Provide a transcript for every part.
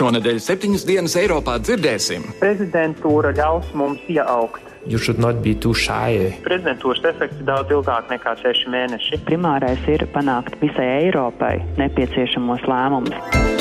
Šonadēļ septiņas dienas Eiropā dzirdēsim. Prezidentūra ļaus mums ieaugt. You should not be too shy. Prezidentūras efekts ir daudz ilgāk nekā seši mēneši. Primārais ir panākt visai Eiropai nepieciešamos lēmumus.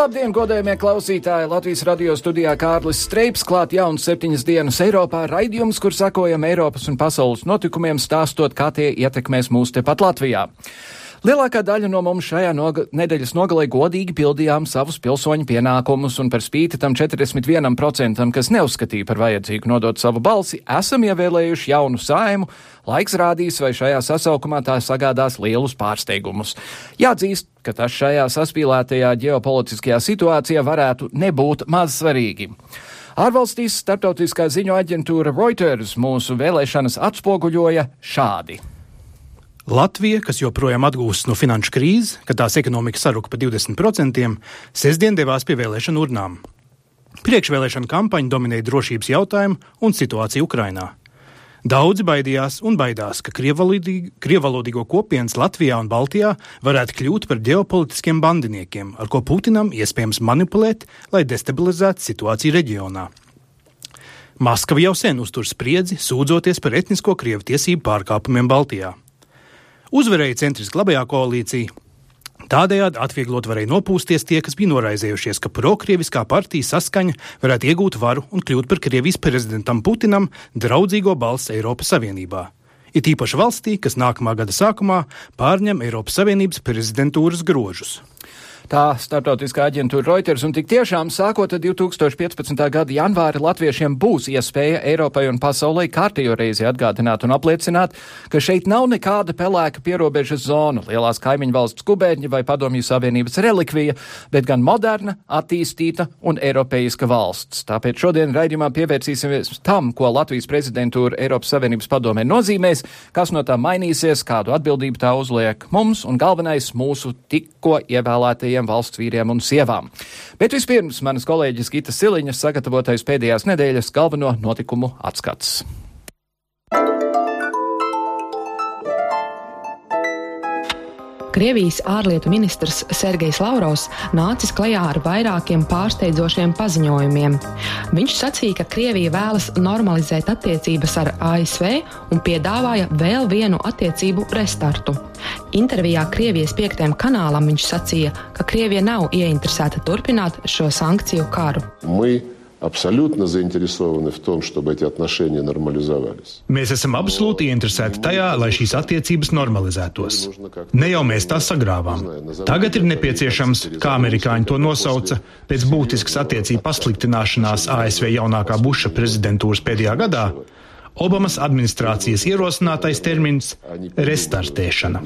Labdien, godējumie klausītāji! Latvijas radio studijā Kārlis Streips klāt jauns septiņas dienas Eiropā raidījums, kur sakojam Eiropas un pasaules notikumiem, stāstot, kā tie ietekmēs mūs tepat Latvijā. Lielākā daļa no mums šajā noga nedēļas nogalē godīgi pildījām savus pilsoņu pienākumus, un par spīti tam 41%, kas neuzskatīja par vajadzīgu nodot savu balsi, esam ievēlējuši jaunu saimu. Laiks rādīs, vai šajā sasaukumā tā sagādās lielus pārsteigumus. Jāatzīst, ka tas šajā saspīlētajā ģeopolitiskajā situācijā varētu nebūt maz svarīgi. Ārvalstīs starptautiskā ziņu aģentūra Reuters mūsu vēlēšanas atspoguļoja šādi. Latvija, kas joprojām atgūstas no finanšu krīzes, kad tās ekonomika saruka pa 20%, sestdien devās pie vēlēšanu urnām. Priekšvēlēšana kampaņa dominēja drošības jautājumu un situāciju Ukrainā. Daudzi baidījās un baidās, ka krievalodīgo kopienas Latvijā un Baltijā varētu kļūt par ģeopolitiskiem bandiniekiem, ar ko Putinam iespējams manipulēt, lai destabilizētu situāciju reģionā. Maskava jau sen uztur spriedzi, sūdzoties par etnisko krievu tiesību pārkāpumiem Baltijā. Uzvarēja centriski labajā koalīcija. Tādējādi atvieglot varēja nopūsties tie, kas bija noraizējušies, ka prokrieviskā partija saskaņa varētu iegūt varu un kļūt par Krievijas prezidentam Putinam draudzīgo balsi Eiropas Savienībā. It īpaši valstī, kas nākamā gada sākumā pārņem Eiropas Savienības prezidentūras grožus. Tā starptautiskā aģentūra Reuters un tik tiešām sākot ar 2015. gada janvāri latviešiem būs iespēja Eiropai un pasaulē kārtējo reizi atgādināt un apliecināt, ka šeit nav nekāda pelēka pierobežas zona, lielās kaimiņu valsts kubēģņa vai padomju savienības relikvija, bet gan moderna, attīstīta un eiropeiska valsts. Tāpēc šodien raidījumā pievērsīsimies tam, ko Latvijas prezidentūra Eiropas Savienības padomē nozīmēs, kas no tā mainīsies, kādu atbildību tā uzliek mums un galvenais mūsu tikko ievēlētajiem saviem valsts vīriem un sievām. Bet vispirms manas kolēģis Gita Siliņas sagatavotais pēdējās nedēļas galveno notikumu atskats. Krievijas ārlietu ministrs Sergejs Lavrovs nācis klajā ar vairākiem pārsteidzošiem paziņojumiem. Viņš sacīja, ka Krievija vēlas normalizēt attiecības ar ASV un piedāvāja vēl vienu attiecību restartu. Intervijā Krievijas piektajam kanālam viņš sacīja, ka Krievija nav ieinteresēta turpināt šo sankciju karu. Мы абсолютно заинтересованы в том, чтобы эти отношения нормализовались. Mēs esam absolūti ieinteresēti tajā, lai šīs attiecības normalizētos. Ne jau mēs tās sagrāvām. Tagad ir nepieciešams, kā amerikāņi to nosauca, pēc būtiskas attiecību pasliktināšanās ASV jaunākā Buša prezidentūras pēdējā gadā Obamas administrācijas ierosinātais termins - restartēšana.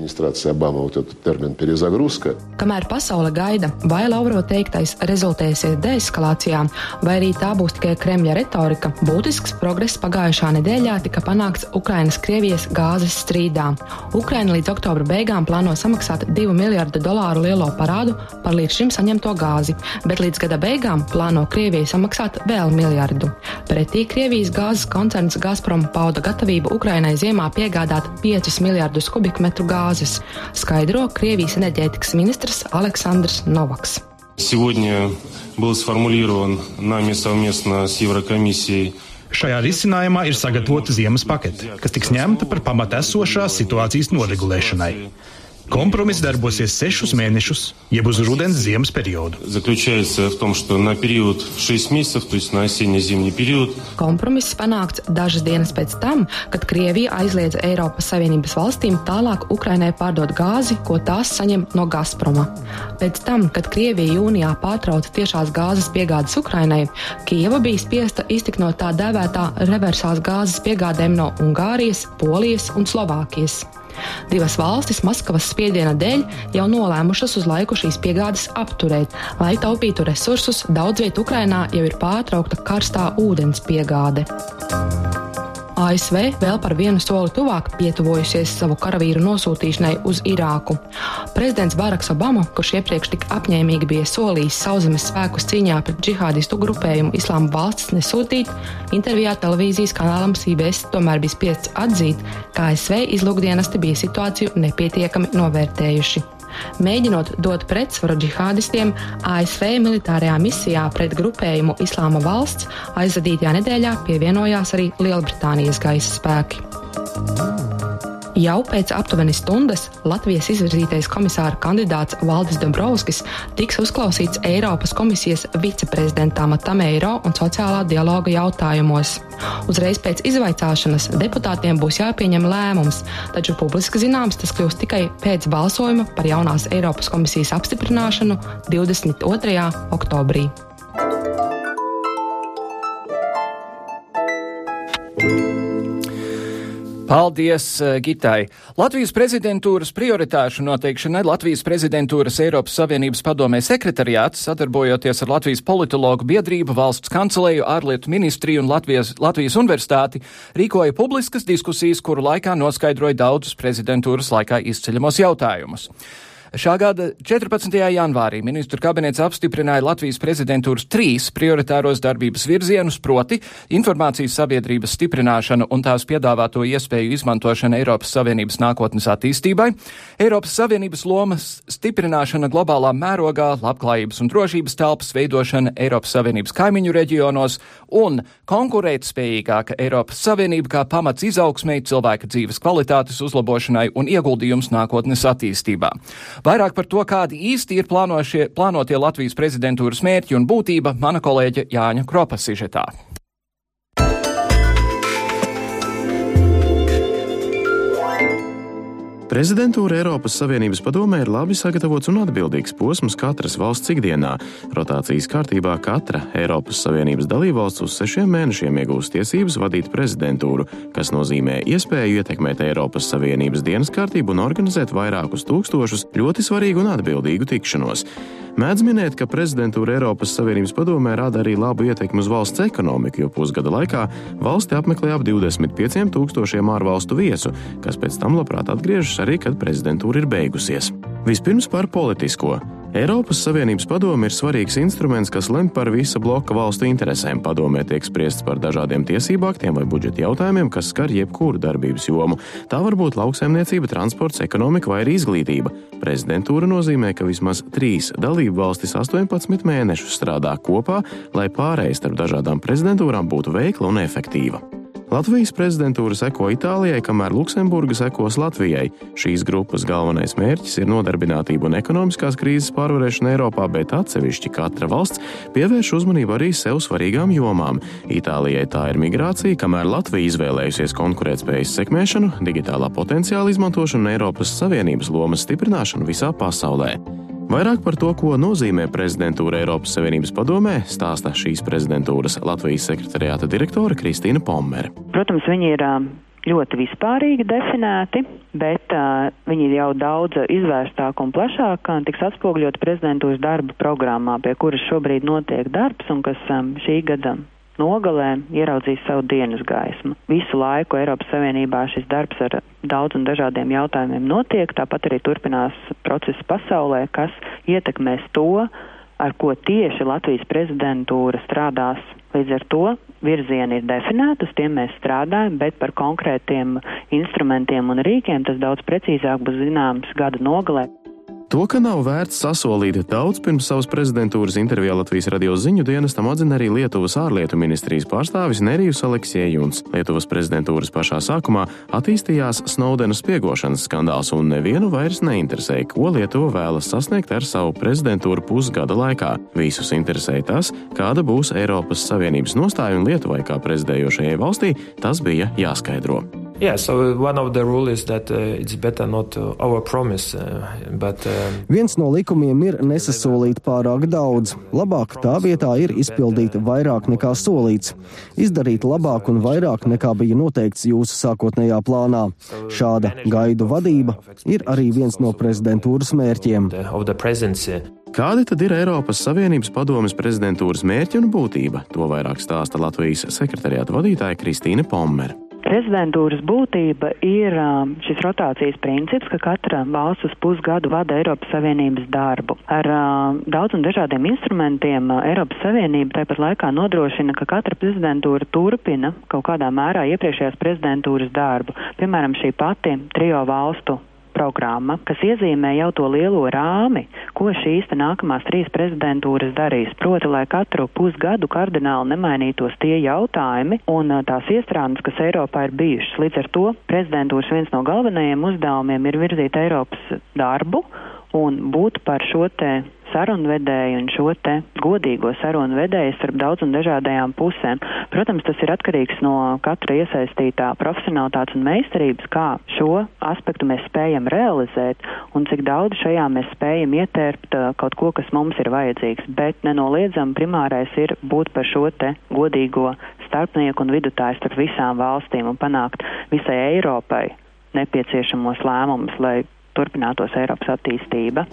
Kamēr pasaule gaida, vai Lauro teiktais rezultēsies deeskalācijā, vai arī tā būs tikai Kremļa retorika, būtisks progress pagājušā nedēļā tika panākts Ukrainas-Krievijas gāzes strīdā. Ukraina līdz oktobra beigām plāno samaksāt 2 miljardu dolāru lielo parādu par līdz šim saņemto gāzi, bet līdz gada beigām plāno Krievijai samaksāt vēl miljardu. Pretī Krievijas gāzes koncerns Gazprom pauda gatavību Ukrainai ziemā piegādāt 5 miljardus kubikmetru gāzes, skaidro Krievijas enerģētikas ministrs Aleksandrs Novaks. Сегодня был сформулирован нами совместно с Еврокомиссией Šajā risinājumā ir sagatavota ziemas pakete, kas tiks ņemta par pamatu esošās situācijas noregulēšanai. Kompromiss darbosies sešus mēnešus, jeb uz rudens ziemas periodu. Kompromiss panākts dažas dienas pēc tam, kad Krievija aizliedza Eiropas Savienības valstīm tālāk Ukrainai pārdot gāzi, ko tās saņem no Gazproma. Pēc tam, kad Krievija jūnijā pārtrauca tiešās gāzes piegādes Ukrainai, Kieva bija spiesta iztikt no tā dēvētā reversās gāzes piegādēm no Ungārijas, Polijas un Slovākijas. Divas valstis Maskavas spiediena dēļ jau nolēmušas uz laiku šīs piegādes apturēt. Lai taupītu resursus, daudz vietā Ukrainā jau ir pārtraukta karstā ūdens piegāde. ASV vēl par vienu soli tuvāk pietuvojusies savu karavīru nosūtīšanai uz Irāku. Prezidents Baraks Obama, kurš iepriekš tik apņēmīgi bija solījis sauszemes spēkus cīņā pret džihādistu grupējumu Islāma valsts nesūtīt, intervijā televīzijas kanālam CBS tomēr bija spiests atzīt, ka ASV izlūkdienesti bija situāciju nepietiekami novērtējuši. Mēģinot dot pretsvaru džihādistiem, ASV militārajā misijā pret grupējumu Islāma valsts aizvadītajā nedēļā pievienojās arī Lielbritānijas gaisa spēki. Jau pēc aptuveni stundas Latvijas izvirzītais komisāra kandidāts Valdis Dombrovskis tiks uzklausīts Eiropas komisijas viceprezidenta amatam eiro un sociālā dialoga jautājumos. Uzreiz pēc izvaicāšanas deputātiem būs jāpieņem lēmums, taču publiski zināms tas kļūs tikai pēc balsojuma par jaunās Eiropas komisijas apstiprināšanu 22. oktobrī. Paldies, eh, Gitai! Latvijas prezidentūras prioritāšu noteikšanai Latvijas prezidentūras Eiropas Savienības padomē sekretariāts, sadarbojoties ar Latvijas politologu biedrību, valsts kancelēju, ārlietu ministriju un Latvijas, Latvijas universitāti, rīkoja publiskas diskusijas, kuru laikā noskaidroja daudzus prezidentūras laikā izceļamos jautājumus. Šā gada 14. janvārī ministru kabinets apstiprināja Latvijas prezidentūras trīs prioritāros darbības virzienus, proti informācijas sabiedrības stiprināšanu un tās piedāvāto iespēju izmantošanu Eiropas Savienības nākotnes attīstībai, Eiropas Savienības lomas stiprināšana globālā mērogā, labklājības un drošības telpas veidošana Eiropas Savienības kaimiņu reģionos un konkurētspējīgāka Eiropas Savienība kā pamats izaugsmēji, cilvēka dzīves kvalitātes uzlabošanai un ieguldījums nākotnes attīstībā. Vairāk par to, kādi īsti ir plānotie Latvijas prezidentūras mērķi un būtība, mana kolēģe Jāņa Kropa sižetā. Prezidentūra Eiropas Savienības padomē ir labi sagatavots un atbildīgs posms katras valsts ikdienā. Rotācijas kārtībā katra Eiropas Savienības dalībvalsts uz sešiem mēnešiem iegūst tiesības vadīt prezidentūru, kas nozīmē iespēju ietekmēt Eiropas Savienības dienas kārtību un organizēt vairākus tūkstošus ļoti svarīgu un atbildīgu tikšanos. Mēdz minēt, ka prezidentūra Eiropas Savienības padomē rada arī labu ietekmi uz valsts ekonomiku, jo pusgada laikā valsti apmeklē ap 25 tūkstošiem ārvalstu viesu, kas pēc tam labprāt atgriežas arī, kad prezidentūra ir beigusies. Vispirms par politisko. Eiropas Savienības padome ir svarīgs instruments, kas lemj par visa bloka valstu interesēm. Padomē tiek spriests par dažādiem tiesību aktiem vai budžeta jautājumiem, kas skar jebkuru darbības jomu. Tā var būt lauksaimniecība, transports, ekonomika vai arī izglītība. Prezidentūra nozīmē, ka vismaz trīs dalību valstis 18 mēnešus strādā kopā, lai pārējai starp dažādām prezidentūrām būtu veikla un efektīva. Latvijas prezidentūra seko Itālijai, kamēr Luksemburga sekos Latvijai. Šīs grupas galvenais mērķis ir nodarbinātība un ekonomiskās krīzes pārvarēšana Eiropā, bet atsevišķi katra valsts pievērš uzmanību arī sev svarīgām jomām. Itālijai tā ir migrācija, kamēr Latvija izvēlējusies konkurētspējas sekmēšanu, digitālā potenciāla izmantošanu un Eiropas Savienības lomas stiprināšanu visā pasaulē. Vairāk par to, ko nozīmē prezidentūra Eiropas Savienības padomē, stāsta šīs prezidentūras Latvijas sekretariāta direktore Kristīna Pommere. Protams, viņi ir ļoti vispārīgi definēti, bet uh, viņi ir jau daudz izvērstāk un plašāk tiks atspogļot prezidentūras darba programmā, pie kuras šobrīd notiek darbs un kas um, šī gada nogalē ieraudzīs savu dienas gaismu. Visu laiku Eiropas Savienībā šis darbs ar daudz un dažādiem jautājumiem notiek, tāpat arī turpinās procesi pasaulē, kas ietekmēs to, ar ko tieši Latvijas prezidentūra strādās. Līdz ar to virzieni ir definēti, uz tiem mēs strādājam, bet par konkrētiem instrumentiem un rīkiem tas daudz precīzāk būs zināms gada nogalē. To, ka nav vērts sasolīt daudz pirms savas prezidentūras intervijā Latvijas radio ziņu dienestam atzina arī Lietuvas ārlietu ministrijas pārstāvis Nerijus Aleksiejuns. Lietuvas prezidentūras pašā sākumā attīstījās Snowdena spiegošanas skandāls, un nevienu vairs neinteresēja, ko Lietuva vēlas sasniegt ar savu prezidentūru pusgada laikā. Visus interesēja tas, kāda būs Eiropas Savienības nostāja, un Lietuvai kā prezidējošajai valstī tas bija jāskaidro. Yeah, so one of the rules is that uh, it's better not to overpromise, uh, but. Uh, Viens no likumiem ir nesasolīt pārāk daudz. Labāk tā vietā ir izpildīt vairāk nekā solīts. Izdarīt labāk un vairāk nekā bija noteikts jūsu sākotnējā plānā. Šāda gaidu vadība ir arī viens no prezidentūras mērķiem. Kādi tad ir Eiropas Savienības padomes prezidentūras mērķi un būtība? To vairāk stāsta Latvijas sekretariāta vadītāja Kristīna Pommere. Prezidentūras būtība ir um, šis rotācijas princips, ka katra valsts uz pusgadu vada Eiropas Savienības darbu. Ar uh, daudz un dažādiem instrumentiem uh, Eiropas Savienība tāpat laikā nodrošina, ka katra prezidentūra turpina kaut kādā mērā iepriekšējās prezidentūras darbu. Piemēram, šī pati trijo valstu programma, kas iezīmē jau to lielo rāmi, ko šīs nākamās trīs prezidentūras darīs. Proti, lai katru pusgadu kardināli nemainītos tie jautājumi un tās iestrādes, kas Eiropā ir bijušas. Līdz ar to prezidentūras viens no galvenajiem uzdevumiem ir virzīt Eiropas darbu un būt par šo te sarunvedēju un šo te godīgo sarunvedēju starp daudz un dažādajām pusēm. Protams, tas ir atkarīgs no katra iesaistītā profesionālitātes un meistarības, kā šo aspektu mēs spējam realizēt un cik daudz šajā mēs spējam ietērpt uh, kaut ko, kas mums ir vajadzīgs. Bet nenoliedzam primārais ir būt par šo te godīgo starpnieku un vidutāju starp visām valstīm un panākt visai Eiropai nepieciešamos lēmumus, lai turpinātos Eiropas attīstība.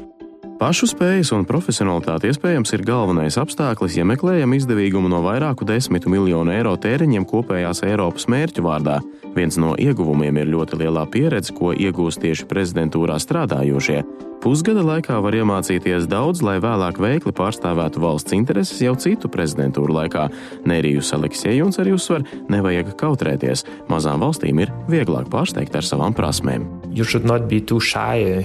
Pašu spējas un profesionalitāte iespējams ir galvenais apstākļus, ja meklējam izdevīgumu no vairāku desmitu miljonu eiro tēriņiem kopējās Eiropas mērķu vārdā. Viens no ieguvumiem ir ļoti lielā pieredze, ko iegūst tieši prezidentūrā strādājošie. Pusgada laikā var iemācīties daudz, lai vēlāk veikli pārstāvētu valsts intereses jau citu prezidentūru laikā. Nerijus Aleksējuns arī uzsver, nevajag kautrēties. Mazām valstīm ir vieglāk pārsteigt ar savām prasmēm. Shy,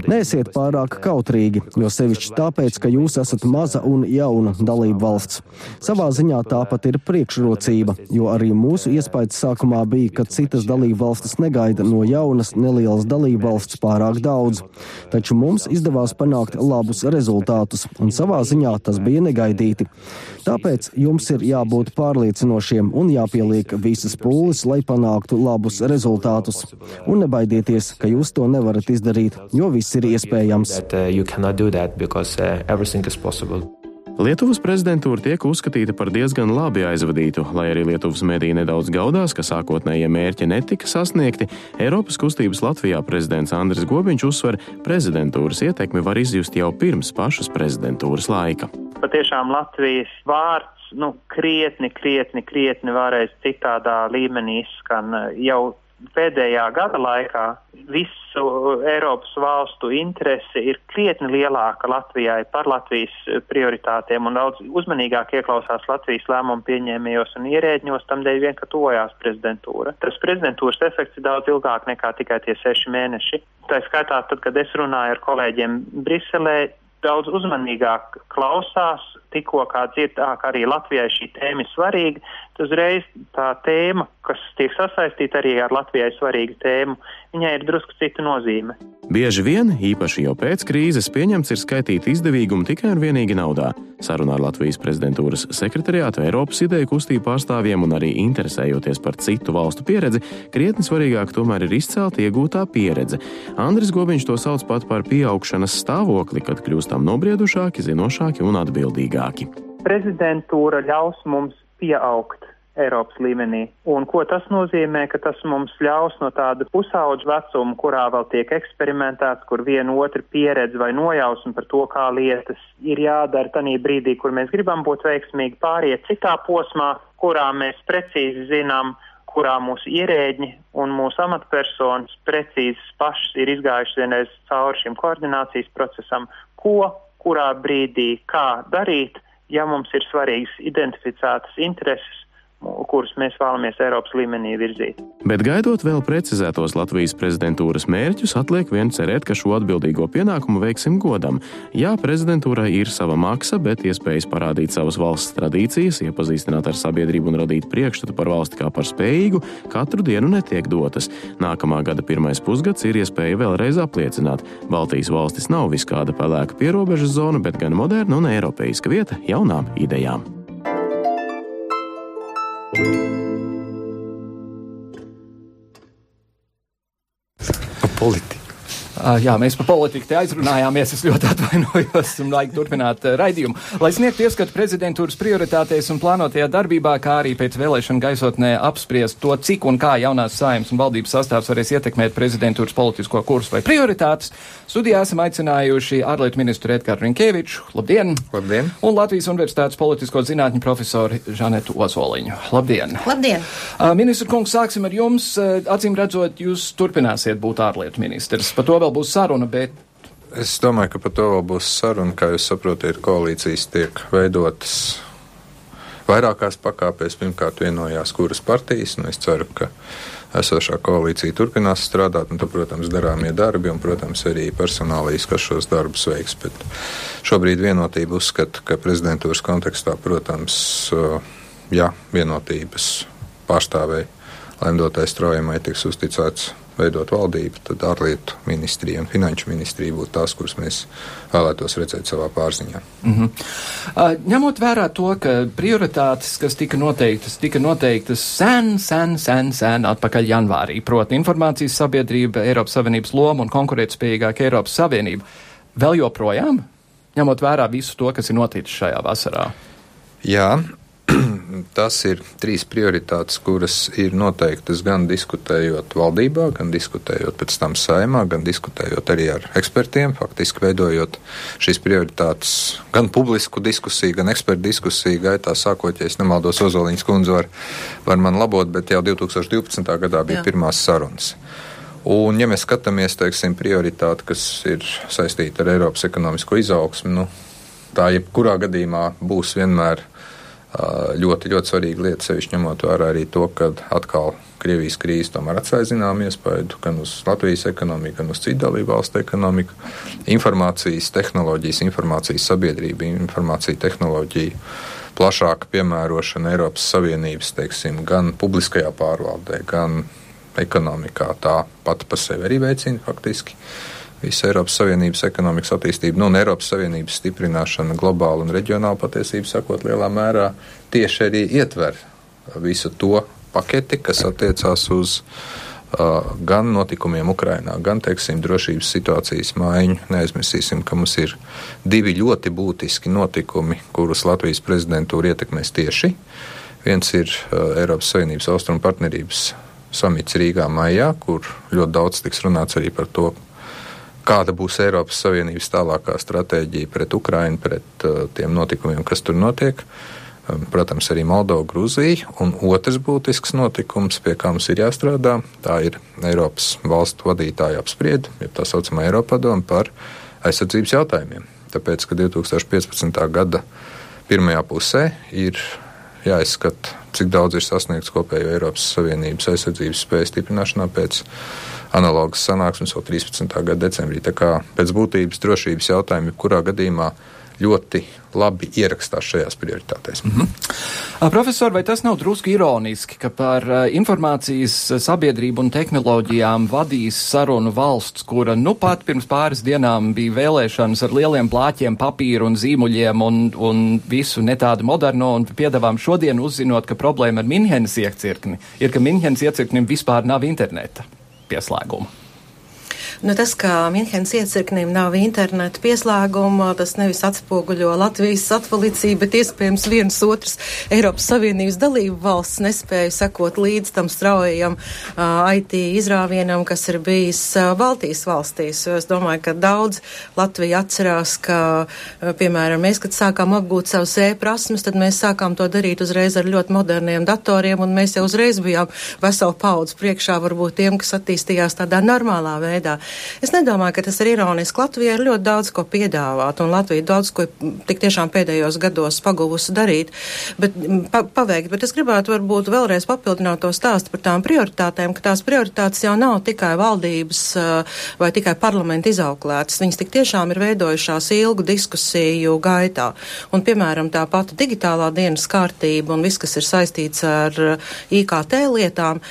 the... Nesiet pārāk kautrīgi, jo sevišķi tāpēc, ka jūs esat maza un jauna dalība valsts. Savā ziņā tāpat ir priekšrocība, jo arī mūsu iespējas sākumā bija, ka citas dalība valstis negaida no jaunas nelielas dalību valsts pārāk daudz, taču mums izdevās panākt labus rezultātus, un savā ziņā tas bija negaidīti. Tāpēc jums ir jābūt pārliecinošiem un jāpieliek visas pūles, lai panāktu labus rezultātus. Un nebaidieties, ka jūs to nevarat izdarīt, jo viss ir iespējams. Lietuvas prezidentūra tiek uzskatīta par diezgan labi aizvadītu, lai arī Lietuvas mediji nedaudz gaudās, ka sākotnējie mērķi netika sasniegti. Eiropas kustības Latvijā prezidents Andris Gobiņš uzsver, prezidentūras ietekmi var izjust jau pirms pašas prezidentūras laika. Patiešām Latvijas vārds nu, krietni, krietni, krietni varēs citādā līmenī izskan jau pēdējā gada laikā visu Eiropas valstu interese ir krietni lielāka Latvijai par Latvijas prioritātiem un daudz uzmanīgāk ieklausās Latvijas lēmumu pieņēmējos un ierēģņos, tamdēļ vien, ka tojās prezidentūra. Tas prezidentūras efekts ir daudz ilgāk nekā tikai tie seši mēneši. Tā skaitā, tad, kad es runāju ar kolēģiem Briselē, daudz uzmanīgāk klausās, tikko kā dzirdāk arī Latvijai šī tēma ir svarīga, tad uzreiz tā tēma, kas tiek sasaistīta arī ar Latvijai svarīgu tēmu, viņai ir drusku cita nozīme. Bieži vien, īpaši jau pēc krīzes, pieņemts ir skaitīt izdevīgumu tikai un vienīgi naudā. Sarunā ar Latvijas prezidentūras sekretariātu, Eiropas ideju kustību pārstāvjiem un arī interesējoties par citu valstu pieredzi, krietni svarīgāk tomēr ir izcelt iegūtā pieredze. Andris Gobiņš to sauc pat par pieaugšanas stāvokli, kad kļūstam nobriedušāki, zinošāki un atbildīgāki. Prezidentūra ļaus mums pieaugt Eiropas līmenī. Un ko tas nozīmē, ka tas mums ļaus no tāda pusauģa vecuma, kurā vēl tiek eksperimentēts, kur viena otra pieredze vai nojausma par to, kā lietas ir jādara tanī brīdī, kur mēs gribam būt veiksmīgi, pāriet citā posmā, kurā mēs precīzi zinām, kurā mūsu ierēģi un mūsu amatpersonas precīzi pašas ir izgājuši vienreiz cauri šim koordinācijas procesam, ko, kurā brīdī, kā darīt, ja mums ir svarīgas identificētas intereses kurus mēs vēlamies Eiropas līmenī virzīt. Bet gaidot vēl precizētos Latvijas prezidentūras mērķus, atliek vien cerēt, ka šo atbildīgo pienākumu veiksim godam. Jā, prezidentūrai ir sava maksa, bet iespējas parādīt savas valsts tradīcijas, iepazīstināt ar sabiedrību un radīt priekšstatu par valsti kā par spējīgu, katru dienu netiek dotas. Nākamā gada pirmais pusgads ir iespēja vēlreiz apliecināt, Baltijas valstis nav viskāda pelēka pierobežas zona, bet gan moderna un eiropeiska vieta jaunām idejām. Politika. Uh, jā, mēs par politiku te aizrunājāmies. Es ļoti atvainojos un laiku turpināt uh, raidījumu. Lai sniegtu ieskatu prezidentūras prioritātēs un plānotajā darbībā, kā arī pēc vēlēšana gaisotnē apspriest to, cik un kā jaunās saimas un valdības sastāvs varēs ietekmēt prezidentūras politisko kursu vai prioritātes, studijā esam aicinājuši ārlietu ministru Edgars Rinkēviču. Labdien! Labdien! Un Latvijas Universitātes politisko zinātņu profesoru Žanetu Ozoliņu. Labdien! Labdien! Uh, ministru kungs, sāksim ar jums. Uh, acīm redzot, jūs turpināsiet būt ārlietu ministrs. Par to vēl būs saruna, bet. Es domāju, ka par to vēl būs saruna. Kā jūs saprotat, koalīcijas tiek veidotas vairākās pakāpēs. Pirmkārt, vienojās kuras partijas. Nu, es ceru, ka esošā koalīcija turpinās strādāt. Un, tad, protams, darāmie darbi un, protams, arī personālīs, kas šos darbus veiks. Bet šobrīd vienotība uzskata, ka prezidentūras kontekstā, protams, jā, vienotības pārstāvēja lemdotais straujamai tiks uzticēts veidot valdību, tad ārlietu ministrija un finanšu ministrija būtu tās, kuras mēs vēlētos redzēt savā pārziņā. Mm -hmm. uh, ņemot vērā to, ka prioritātes, kas tika noteiktas, tika noteiktas sen, sen, sen, sen atpakaļ janvārī, proti informācijas sabiedrība, Eiropas Savienības loma un konkurētspējīgāka Eiropas Savienība, vēl joprojām, ņemot vērā visu to, kas ir noticis šajā vasarā. Jā, tas ir trīs prioritātes, kuras ir noteiktas gan diskutējot valdībā, gan diskutējot pēc tam saimā, gan diskutējot arī ar ekspertiem, faktiski veidojot šīs prioritātes gan publisku diskusiju, gan ekspertu diskusiju gaitā, sākot, ja es nemaldos, Ozoliņas kundze var, var man labot, bet jau 2012. gadā bija Jā. pirmās sarunas. Un, ja mēs skatāmies, teiksim, prioritāti, kas ir saistīta ar Eiropas ekonomisko izaugsmu, nu, tā jebkurā gadījumā būs vienmēr uh, ļoti, ļoti svarīga lieta, sevišķi ņemot vērā arī to, ka atkal Krievijas krīze tomēr atstāja zinām iespaidu gan uz Latvijas ekonomiku, gan uz citu dalību valstu ekonomiku. Informācijas tehnoloģijas, informācijas sabiedrība, informācija tehnoloģija plašāka piemērošana Eiropas Savienības, teiksim, gan publiskajā pārvaldē, gan ekonomikā tā pati par sevi arī veicina faktiski. Uh, visu Eiropas Savienības ekonomikas attīstību, nu, un Eiropas Savienības stiprināšana globāli un reģionāli patiesībā sakot, lielā mērā tieši arī ietver visu to paketi, kas attiecās uz uh, gan notikumiem Ukrainā, gan, teiksim, drošības situācijas maiņu. Neaizmirsīsim, ka mums ir divi ļoti būtiski notikumi, kurus Latvijas prezidentūra ietekmēs tieši. Viens ir uh, Eiropas Savienības austrumu partnerības samits Rīgā maijā, kur ļoti daudz tiks runāts arī par to, kāda būs Eiropas Savienības tālākā stratēģija pret Ukrainu, pret uh, tiem notikumiem, kas tur notiek. Um, protams, arī Moldova, Grūzija. Un otrs būtisks notikums, pie kā mums ir jāstrādā, tā ir Eiropas valstu vadītāja apspriede, jeb tā saucamā Eiropadoma par aizsardzības jautājumiem. Tāpēc, ka 2015. gada pirmajā pusē ir jāizskata, cik daudz ir sasniegts kopējo Eiropas Savienības aizsardzības spēju stiprināšanā pēc analogas sanāksmes vēl 13. gada decembrī. Tā kā pēc būtības drošības jautājumi, kurā gadījumā ļoti labi ierakstās šajās prioritātēs. Mm -hmm. Profesor, vai tas nav drusku ironiski, ka par informācijas sabiedrību un tehnoloģijām vadīs sarunu valsts, kura nu pat pirms pāris dienām bija vēlēšanas ar lieliem plāķiem, papīru un zīmuļiem un, un visu ne tādu moderno, un piedāvām šodien uzzinot, ka problēma ar Minhenes iecirkni ir, ka Minhenes iecirknim vispār nav interneta pieslēgumu. Nu, tas, ka Minhenes iecirknim nav interneta pieslēguma, tas nevis atspoguļo Latvijas atpoliciju, bet iespējams viens otrs Eiropas Savienības dalību valsts nespēja sekot līdz tam straujam uh, IT izrāvienam, kas ir bijis uh, Baltijas valstīs. Es domāju, ka daudz Latvija atcerās, ka, uh, piemēram, mēs, kad sākām apgūt savus e-prasmes, tad mēs sākām to darīt uzreiz ar ļoti moderniem datoriem, un mēs jau uzreiz bijām veselu paudzu priekšā varbūt tiem, kas attīstījās tādā normālā veidā. Es nedomāju, ka tas ir ironiski. Latvija ir ļoti daudz ko piedāvāt, un Latvija daudz ko tik tiešām pēdējos gados paguvusi darīt, bet, pa, paveikt. Bet es gribētu varbūt vēlreiz papildināt to stāstu par tām prioritātēm, ka tās prioritātes jau nav tikai valdības vai tikai parlamenta izauklētas. Viņas tik tiešām ir veidojušās ilgu diskusiju gaitā. Un, piemēram, tā pati digitālā dienas kārtība un viss, kas ir saistīts ar IKT lietām,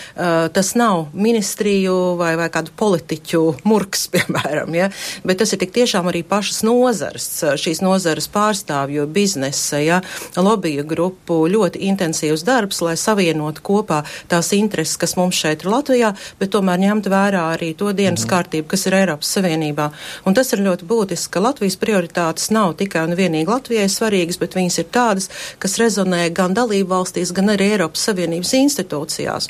tas nav ministriju vai, vai kādu politiķu murks, piemēram, ja, bet tas ir tik tiešām arī pašas nozares, šīs nozares pārstāvju biznesa, ja, lobija grupu ļoti intensīvs darbs, lai savienotu kopā tās intereses, kas mums šeit ir Latvijā, bet tomēr ņemt vērā arī to dienas mm. kārtību, kas ir Eiropas Savienībā. Un tas ir ļoti būtiski, ka Latvijas prioritātes nav tikai un vienīgi Latvijai svarīgas, bet viņas ir tādas, kas rezonē gan dalību valstīs, gan arī Eiropas Savienības institūcijās.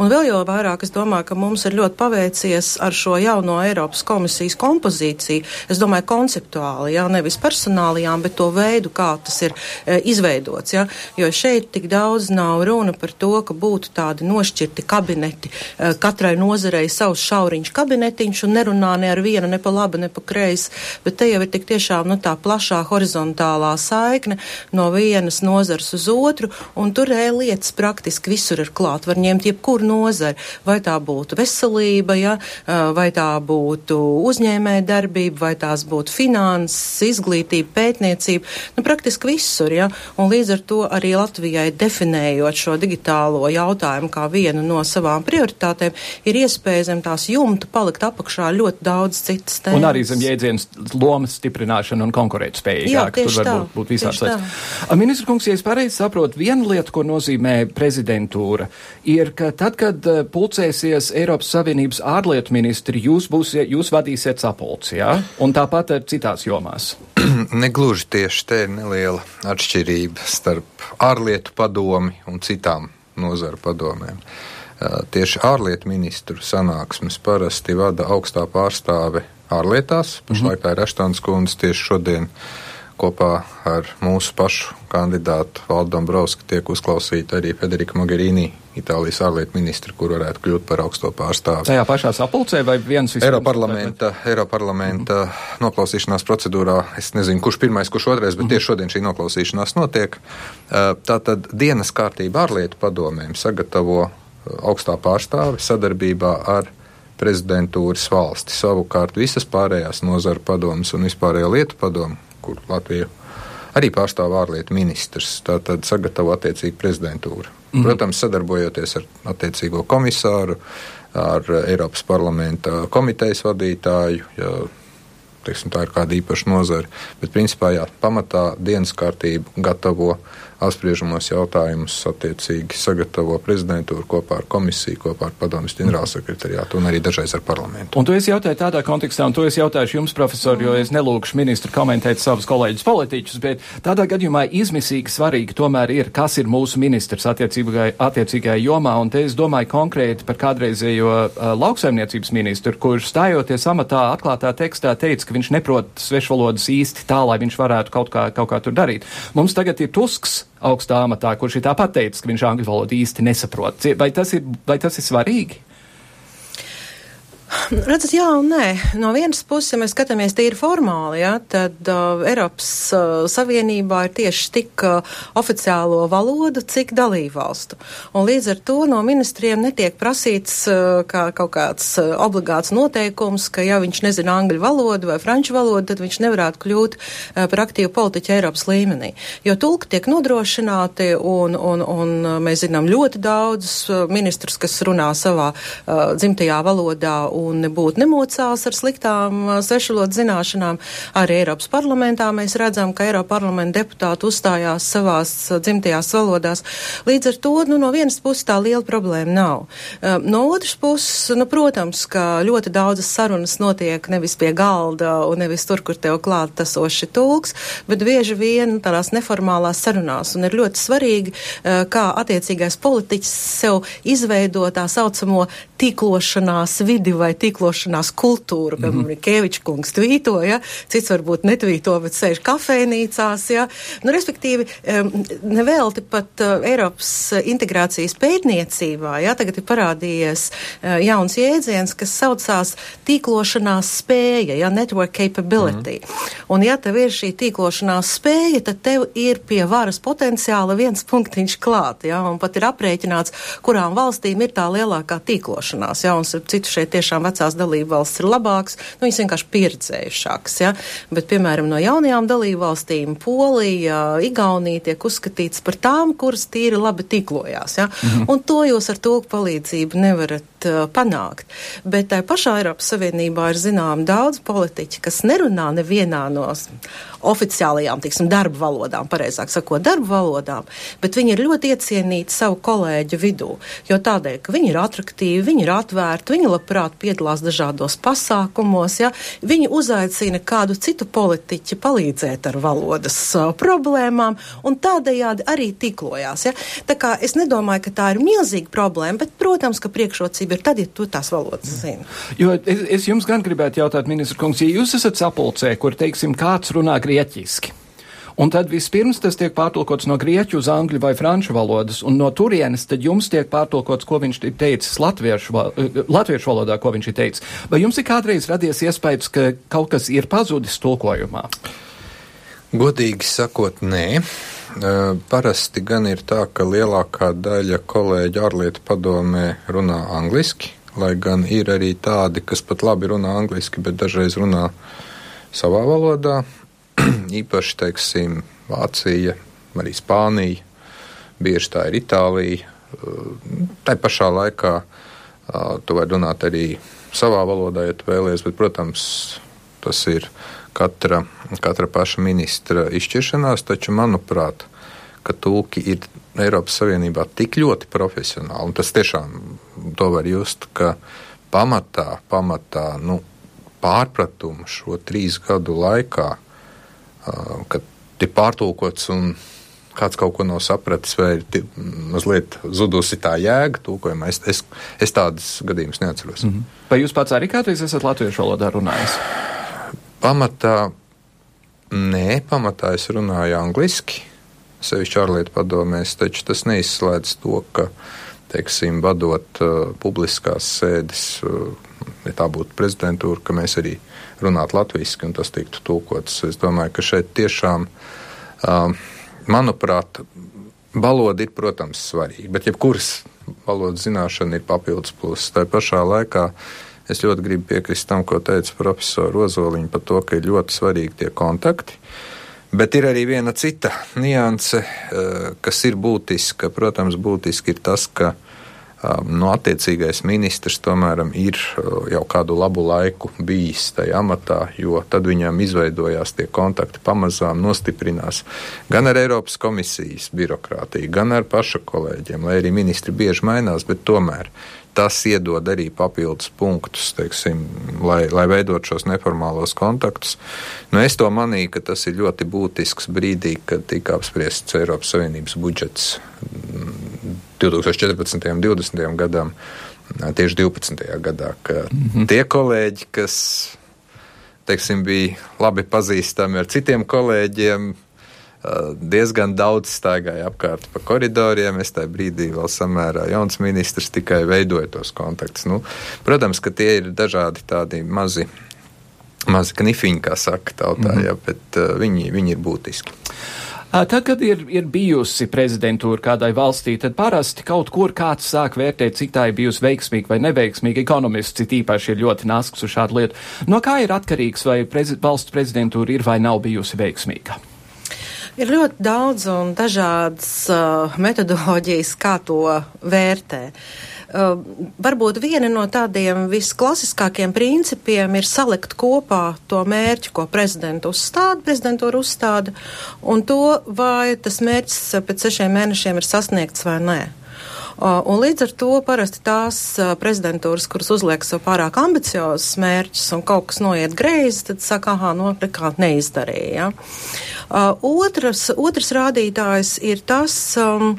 Un vēl jau vairāk es domāju, ka mums ir ļoti paveicies ar šo jauno Eiropas komisijas kompozīciju. Es domāju, konceptuāli, jā, nevis personālijām, bet to veidu, kā tas ir e, izveidots. Jā. Jo šeit tik daudz nav runa par to, ka būtu tādi nošķirti kabineti, e, katrai nozarei savs šauriņš kabinetiņš un nerunā ne ar vienu, ne pa labi, ne pa kreisi, bet te jau ir tik tiešām nu, tā plašā horizontālā saikne no vienas nozars uz otru, un tur e lietas praktiski visur ir klāt. Var ņemt jebkuru nozari, vai tā būtu veselība, ja, vai tā būtu uzņēmē darbība, vai tās būtu finanses, izglītība, pētniecība, nu praktiski visur, ja, un līdz ar to arī Latvijai definējot šo digitālo jautājumu kā vienu no savām prioritātēm, ir iespēja zem tās jumta palikt apakšā ļoti daudz citas tēmas. Un arī zem jēdzienas lomas stiprināšana un konkurētspējīgāk. Tur var būt, būt visāds lietas. Ministra kungs, ja es pareizi saprotu, viena lieta, ko nozīmē prezidentūra, ir, ka tad, kad eh, pulcēsies Eiropas Savienības ārlietu ministri, jūs, būs, jūs vadīsiet sapulci, jā? Un tāpat citās jomās. Negluži tieši te ir neliela atšķirība starp ārlietu padomi un citām nozaru padomēm. Tieši ārlietu ministru sanāksmes parasti vada augstā pārstāve ārlietās. Pašlaik tā ir Aštons kundze tieši šodien kopā ar mūsu pašu kandidātu Valdu Dombrovski tiek uzklausīta arī Federika Mogherini, Itālijas ārlietu ministra, kur varētu kļūt par augsto pārstāvi. Tajā pašā sapulcē vai viens vispār? Eiroparlamenta, Eiroparlamenta noklausīšanās procedūrā, es nezinu, kurš pirmais, kurš otrais, bet mm -hmm. tieši šodien šī noklausīšanās notiek. Tātad dienas kārtība ārlietu padomēm sagatavo augstā pārstāve sadarbībā ar prezidentūras valsti. Savukārt visas pārējās nozaru padomas un vispārējo lietu padomu, kur Latvija arī pārstāv ārlietu ministrs, tātad sagatavo attiecīgi prezidentūra. Mm. Protams, sadarbojoties ar attiecīgo komisāru, ar Eiropas parlamenta komitejas vadītāju, ja teiksim, tā ir kāda īpaša nozara. Bet, principā, jā, pamatā dienas kārtību gatavo apspriežamos jautājumus attiecīgi sagatavo prezidentūru kopā ar komisiju, kopā ar padomjas ģenerālsekretariātu un arī dažreiz ar parlamentu. Un to es jautāju tādā kontekstā, un to es jautāšu jums, profesor, jo es nelūkšu ministru komentēt savus kolēģus politiķus, bet tādā gadījumā izmisīgi svarīgi tomēr ir, kas ir mūsu ministrs attiecīgajā jomā, un te es domāju konkrēti par kādreizējo uh, lauksaimniecības ministru, kurš stājoties amatā atklātā tekstā teica, ka viņš neprot svešvalodas īsti tā, lai viņš varētu kaut kā, kaut kā tur darīt. Mums tagad ir Tusks, augstā amatā, kurš ir tāpat teicis, ka viņš angļu valodu īsti nesaprot. Vai tas ir, vai tas ir svarīgi? Redzat, jā un nē. No vienas puses, ja mēs skatāmies tīri formāli, ja, tad uh, Eiropas uh, Savienībā ir tieši tik uh, oficiālo valodu, cik dalībvalstu. Un līdz ar to no ministriem netiek prasīts uh, kā kaut kāds uh, obligāts noteikums, ka ja viņš nezina angļu valodu vai franču valodu, tad viņš nevarētu kļūt uh, par aktīvu politiķu Eiropas līmenī. Jo tulki tiek nodrošināti un, un, un uh, mēs zinām ļoti daudzus uh, ministrus, kas runā savā uh, dzimtajā valodā un nebūtu nemocās ar sliktām svešvalodu zināšanām. Arī Eiropas parlamentā mēs redzam, ka Eiropa parlamenta deputāti uzstājās savās dzimtajās valodās. Līdz ar to, nu, no vienas puses tā liela problēma nav. No otras puses, nu, protams, ka ļoti daudzas sarunas notiek nevis pie galda un nevis tur, kur tev klāt tasoši tulks, bet bieži vien tādās neformālās sarunās. Un ir ļoti svarīgi, kā attiecīgais politiķis sev izveido tā saucamo tīklošanās vidi vai tīklošanās kultūru, piemēram, mm -hmm. Kēvičs kungs tvīto, ja, cits varbūt netvīto, bet sēž kafejnīcās, ja. Nu, respektīvi, nevelti pat uh, Eiropas integrācijas pētniecībā, ja, tagad ir parādījies uh, jauns jēdziens, kas saucās tīklošanās spēja, ja, network capability. Mm -hmm. Un ja tev ir šī tīklošanās spēja, tad tev ir pie varas potenciāla viens punktiņš klāt, ja, un pat ir aprēķināts, kurām valstīm ir tā lielākā tīklošanās, ja, un citu šeit tiešām vecās dalību valsts ir labākas, nu, viņas vienkārši pieredzējušākas. Ja? Bet, piemēram, no jaunajām dalību valstīm Polija, Igaunija tiek uzskatīts par tām, kuras tīri labi tīklojās. Ja? -hmm. Un to jūs ar tulku palīdzību nevarat uh, panākt. Bet tā pašā Eiropas Savienībā ir zinām daudz politiķi, kas nerunā nevienā no oficiālajām, tiksim, darba valodām, pareizāk sakot, darba valodām, bet viņi ir ļoti iecienīti savu kolēģu vidū, jo tādēļ, ka viņi ir atraktīvi, viņi ir atvērti, viņi labprāt piedalās dažādos pasākumos, ja, viņi uzaicina kādu citu politiķi palīdzēt ar valodas uh, problēmām un tādējādi arī tīklojās. Ja. Tā kā es nedomāju, ka tā ir milzīga problēma, bet, protams, ka priekšrocība ir tad, ja tu tās valodas zini. Jo es, es jums gan gribētu jautāt, ministra kungs, ja jūs esat sapulcē, kur, teiksim, kāds runā grieķiski. Un tad vispirms tas tiek pārtulkots no grieķu uz angļu vai franču valodas, un no turienes tad jums tiek pārtulkots, ko viņš ir teicis latviešu, latviešu valodā, ko viņš ir teicis. Vai jums ir kādreiz radies iespējas, ka kaut kas ir pazudis tulkojumā? Godīgi sakot, nē. Parasti gan ir tā, ka lielākā daļa kolēģi ārlietu padomē runā angliski, lai gan ir arī tādi, kas pat labi runā angliski, bet dažreiz runā savā valodā. īpaši, teiksim, Vācija, arī Spānija, bieži tā ir Itālija. Tā pašā laikā tu vari runāt arī savā valodā, ja tu vēlies, bet, protams, tas ir katra, katra paša ministra izšķiršanās, taču, manuprāt, ka tulki ir Eiropas Savienībā tik ļoti profesionāli, un tas tiešām to var just, ka pamatā, pamatā, nu, pārpratumu šo trīs gadu laikā kad ir pārtulkots un kāds kaut ko nav sapratis, vai ir mazliet zudusi tā jēga tulkojumā. Es, es, es tādas gadījumus neatceros. Mm -hmm. Vai jūs pats arī kādreiz esat latviešu valodā runājis? Pamatā, nē, pamatā es runāju angliski, sevišķi ārlietu padomēs, taču tas neizslēdz to, ka, teiksim, vadot uh, publiskās sēdes, uh, ja tā būtu prezidentūra, ka mēs arī runāt latviešu, un tas tiktu tulkots. Es domāju, ka šeit tiešām, um, manuprāt, valoda ir, protams, svarīga, bet jebkuras valodas zināšana ir papildus pluss. Tā pašā laikā es ļoti gribu piekrist tam, ko teica profesora Rozoliņa par to, ka ir ļoti svarīgi tie kontakti. Bet ir arī viena cita nianse, uh, kas ir būtiska. Protams, būtiski ir tas, ka uh, nu, attiecīgais ministrs tomēr ir jau kādu labu laiku bijis tajā amatā, jo tad viņam izveidojās tie kontakti pamazām nostiprinās gan ar Eiropas komisijas birokrātiju, gan ar paša kolēģiem, lai arī ministri bieži mainās, bet tomēr tas iedod arī papildus punktus, teiksim, lai, lai veidot šos neformālos kontaktus. Nu, es to manīju, ka tas ir ļoti būtisks brīdī, kad tika apspriests Eiropas Savienības budžets 2014. un 2020. gadam, tieši 12. gadā, ka mm -hmm. tie kolēģi, kas teiksim, bija labi pazīstami ar citiem kolēģiem, diezgan daudz staigāja apkārt pa koridoriem. Es tajā brīdī vēl samērā jauns ministrs tikai veidoja tos kontaktus. Nu, protams, ka tie ir dažādi tādi mazi. Mazi knifiņi, kā saka tautā, mm -hmm. ja, bet uh, viņi, viņi ir būtiski. Tad, kad ir, ir bijusi prezidentūra kādai valstī, tad parasti kaut kur kāds sāk vērtēt, cik tā ir bijusi veiksmīga vai neveiksmīga. Ekonomists it īpaši ir ļoti nasks uz šādu lietu. No kā ir atkarīgs, vai prezi valsts prezidentūra ir vai nav bijusi veiksmīga? Ir ļoti daudz un dažādas uh, metodoloģijas, kā to vērtē. Uh, varbūt viena no tādiem visklasiskākiem principiem ir salikt kopā to mērķi, ko prezidenta uzstāda, prezidentūra uzstāda, un to, vai tas mērķis pēc sešiem mēnešiem ir sasniegts vai nē. Uh, un līdz ar to parasti tās uh, prezidentūras, kuras uzliek sev pārāk ambiciozus mērķus un kaut kas noiet greizi, tad saka, ah, no, nekā neizdarīja. Ja? Uh, otrs, otrs rādītājs ir tas, um,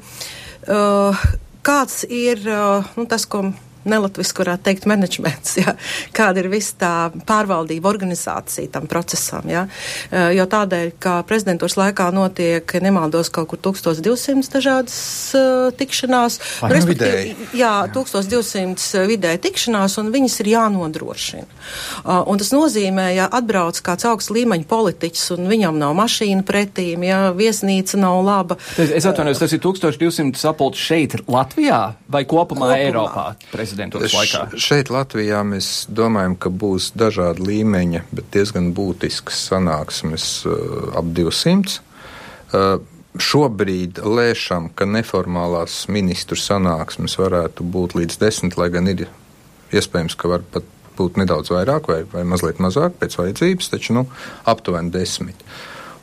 uh, kāds ir nu, tas, ko nelatviski varētu teikt, menedžments, ja? kāda ir visa tā pārvaldība, organizācija tam procesam. Ja? Eh, jo tādēļ, ka prezidentūras laikā notiek, nemaldos, kaut kur 1200 dažādas uh, tikšanās. Vai nu vidēji? Jā, 1200 vidēji tikšanās, un viņas ir jānodrošina. Uh, un tas nozīmē, ja atbrauc kāds augsts līmeņa politiķis, un viņam nav mašīna pretīm, ja viesnīca nav laba. Es, es atvainojos, tas ir 1200 sapulci šeit Latvijā vai kopumā, kopumā. Eiropā? Prezident? Prezidentūras laikā? Šeit Latvijā mēs domājam, ka būs dažādi līmeņi, bet diezgan būtisks sanāksmes uh, ap 200. Uh, šobrīd lēšam, ka neformālās ministru sanāksmes varētu būt līdz desmit, lai gan ir iespējams, ka var pat būt nedaudz vairāk vai, vai mazliet mazāk pēc vajadzības, taču nu, aptuveni desmit.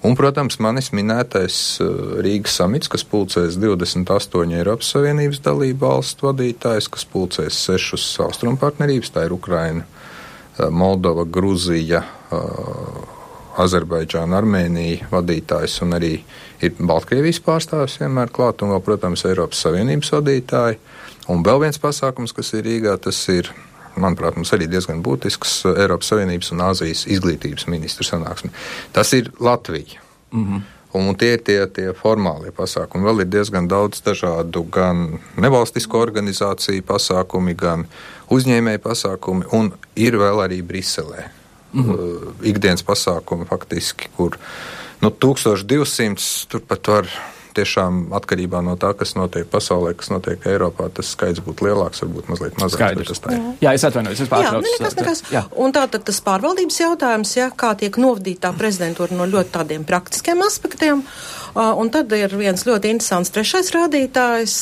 Un, protams, manis minētais uh, Rīgas samits, kas pulcēs 28 Eiropas Savienības dalību valstu vadītājs, kas pulcēs sešus austrumu partnerības, tā ir Ukraina, uh, Moldova, Gruzija, uh, Azerbaidžāna, Armēnija vadītājs un arī ir Baltkrievijas pārstāvis vienmēr klāt, un vēl, protams, Eiropas Savienības vadītāji. Un vēl viens pasākums, kas ir Rīgā, tas ir manuprāt, mums arī diezgan būtisks Eiropas Savienības un Āzijas izglītības ministru sanāksme. Tas ir Latvija. Mm -hmm. Un tie ir tie, tie formālie pasākumi. Vēl ir diezgan daudz dažādu gan nevalstisko organizāciju pasākumi, gan uzņēmēju pasākumi, un ir vēl arī Briselē. Mm -hmm. ikdienas pasākumi faktiski, kur nu, 1200 turpat var tiešām atkarībā no tā, kas notiek pasaulē, kas notiek Eiropā, tas skaits būtu lielāks, varbūt mazliet mazāks. Jā. jā, es atvainojos, es pārtraucu. Jā, nekas, nekas. Jā. Un tātad tas pārvaldības jautājums, jā, kā tiek novadīta tā prezidentūra no ļoti tādiem praktiskiem aspektiem. Un tad ir viens ļoti interesants trešais rādītājs.